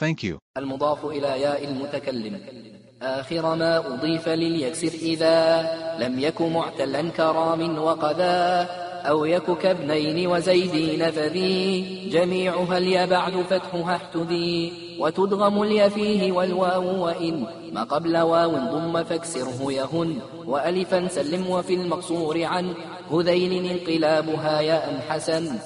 Thank you. المضاف إلى ياء المتكلم. آخر ما أضيف لليكسر إذا لم يك معتلا كرام وقذا أو يك كابنين وزيدين فذي. جميعها اليا بعد فتحها احتذي. وتدغم اليا فيه والواو وإن ما قبل واو ضم فاكسره يهن. وألفا سلم وفي المقصور عن هذيل انقلابها ياء حسن.